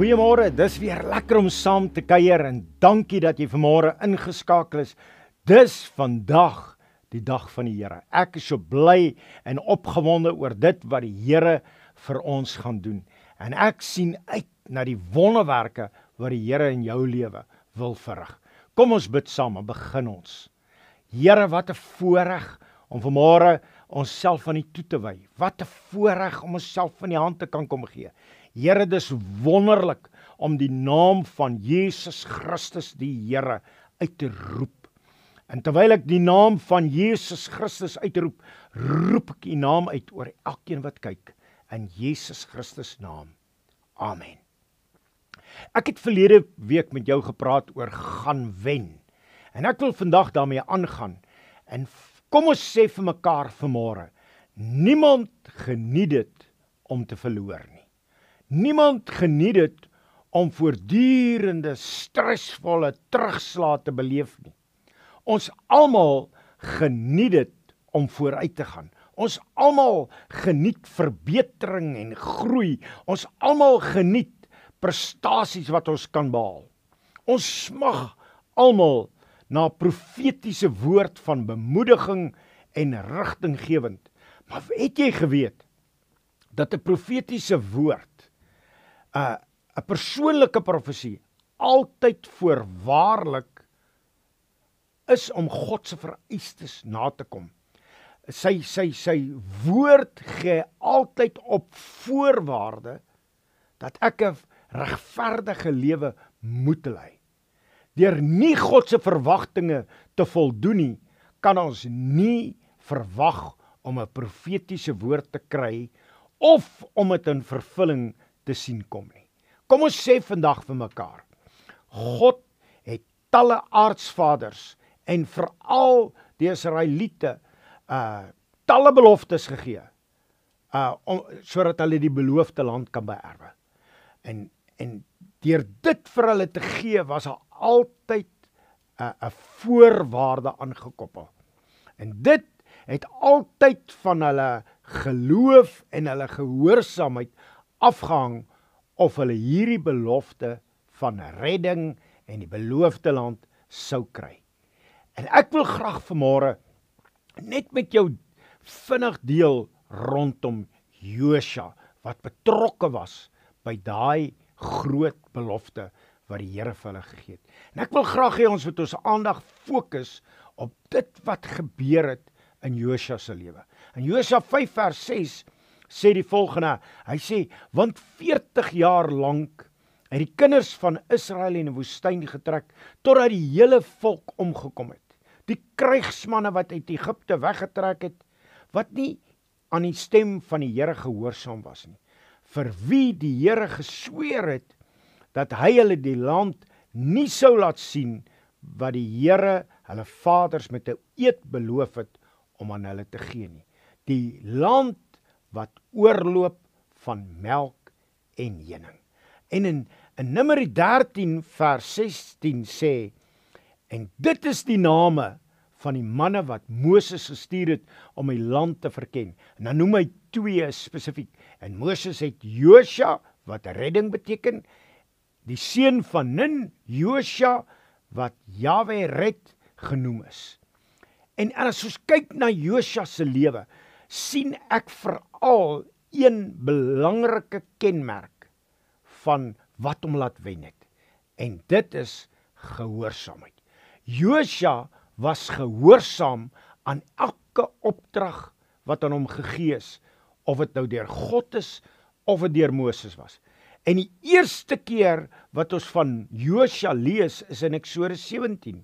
Goeiemôre, dis weer lekker om saam te kuier en dankie dat jy vanmôre ingeskakel is. Dis vandag die dag van die Here. Ek is so bly en opgewonde oor dit wat die Here vir ons gaan doen. En ek sien uit na die wonderwerke wat die Here in jou lewe wil verrig. Kom ons bid saam en begin ons. Here, wat 'n voorreg om vanmôre onsself aan U toe te wy. Wat 'n voorreg om onsself van die hand te kan kom gee. Here, dis wonderlik om die naam van Jesus Christus die Here uit te roep. En terwyl ek die naam van Jesus Christus uitroep, roep ek u naam uit oor elkeen wat kyk in Jesus Christus naam. Amen. Ek het verlede week met jou gepraat oor gaan wen. En ek wil vandag daarmee aangaan. En kom ons sê vir mekaar vanmôre, niemand geniet dit om te verloor nie. Niemand geniet dit om voortdurende stresvolle terugslae te beleef nie. Ons almal geniet dit om vooruit te gaan. Ons almal geniet verbetering en groei. Ons almal geniet prestasies wat ons kan behaal. Ons smag almal na profetiese woord van bemoediging en rigtinggewend. Maar het jy geweet dat 'n profetiese woord 'n 'n persoonlike profesie altyd voorwaarlik is om God se vereistes na te kom. Sy sy sy woord gee altyd op voorwaarde dat ek 'n regverdige lewe moet lei. Deur nie God se verwagtinge te voldoen nie, kan ons nie verwag om 'n profetiese woord te kry of om dit in vervulling te sien kom nie. Kom ons sê vandag vir mekaar. God het talle aardsvaders en veral die Israeliete uh talle beloftes gegee uh om sodat hulle die beloofde land kan beerwe. En en deur dit vir hulle te gee was daar altyd 'n uh, 'n voorwaarde aangekoppel. En dit het altyd van hulle geloof en hulle gehoorsaamheid afgehang of hulle hierdie belofte van redding en die beloofde land sou kry. En ek wil graag vanmôre net met jou vinnig deel rondom Josua wat betrokke was by daai groot belofte wat die Here vir hulle gegee het. En ek wil graag hê ons moet ons aandag fokus op dit wat gebeur het in Josua se lewe. In Josua 5 vers 6 sê die volgende. Hy sê want 40 jaar lank het die kinders van Israel in die woestyn getrek totdat die hele volk omgekom het. Die krygsmanne wat uit Egipte weggetrek het wat nie aan die stem van die Here gehoorsaam was nie. Vir wie die Here gesweer het dat hy hulle die land nie sou laat sien wat die Here hulle vaders met 'n eed beloof het om aan hulle te gee nie. Die land wat oorloop van melk en honing. En in in Numeri 13 vers 16 sê en dit is die name van die manne wat Moses gestuur het om die land te verken. En dan noem hy twee spesifiek. En Moses het Josua wat redding beteken, die seun van Nun, Josua wat Jahwe red genoem is. En as ons kyk na Josua se lewe, sien ek veral een belangrike kenmerk van wat hom laat wen het. En dit is gehoorsaamheid. Josua was gehoorsaam aan elke opdrag wat aan hom gegee is, of dit nou deur God is of dit deur Moses was. En die eerste keer wat ons van Josua lees is in Eksodus 17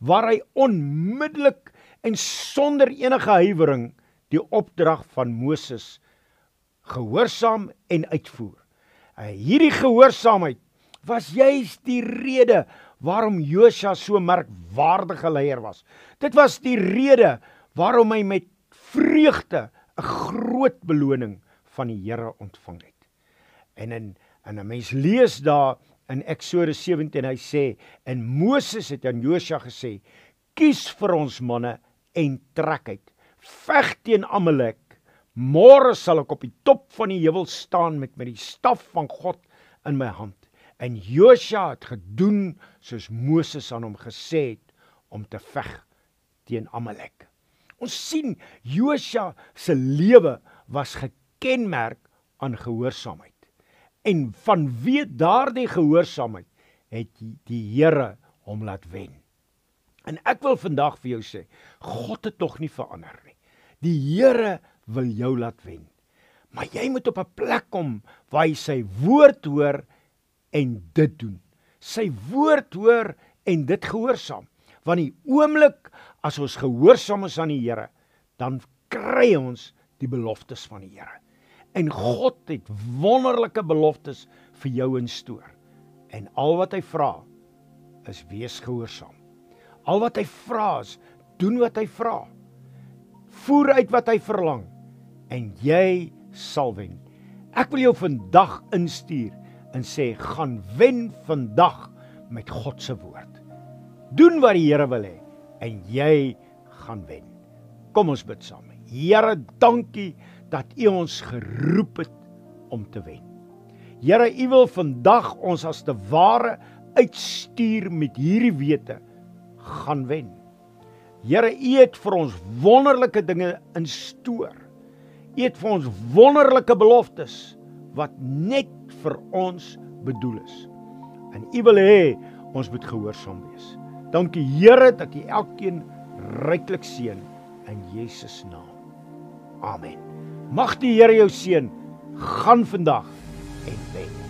waar hy onmiddellik en sonder enige huiwering die opdrag van Moses gehoorsaam en uitvoer. Uh, hierdie gehoorsaamheid was juist die rede waarom Josua so merkwaardige leier was. Dit was die rede waarom hy met vreugde 'n groot beloning van die Here ontvang het. En in en 'n mens lees daar in Eksodus 17 hy sê en Moses het aan Josua gesê: "Kies vir ons manne en trek uit veg teen Amalek. Môre sal ek op die top van die heuwel staan met met die staf van God in my hand. En Josua het gedoen soos Moses aan hom gesê het om te veg teen Amalek. Ons sien Josua se lewe was gekenmerk aan gehoorsaamheid. En vanweë daardie gehoorsaamheid het die Here hom laat wen. En ek wil vandag vir jou sê, God het tog nie verander nie. Die Here wil jou laat wen. Maar jy moet op 'n plek kom waar hy sy woord hoor en dit doen. Sy woord hoor en dit gehoorsaam. Want die oomblik as ons gehoorsaam is aan die Here, dan kry ons die beloftes van die Here. En God het wonderlike beloftes vir jou instoor. En al wat hy vra is wees gehoorsaam. Al wat hy vra is doen wat hy vra. Voer uit wat hy verlang en jy sal wen. Ek wil jou vandag instuur en sê gaan wen vandag met God se woord. Doen wat die Here wil hê en jy gaan wen. Kom ons bid saam. Here, dankie dat U ons geroep het om te wen. Here, U wil vandag ons as te ware uitstuur met hierdie wete gaan wen. Here, U het vir ons wonderlike dinge instoor. U het vir ons wonderlike beloftes wat net vir ons bedoel is. En U wil hê ons moet gehoorsaam wees. Dankie Here dat U elkeen ryklik seën in Jesus naam. Amen. Mag die Here jou seën. Gaan vandag en wen.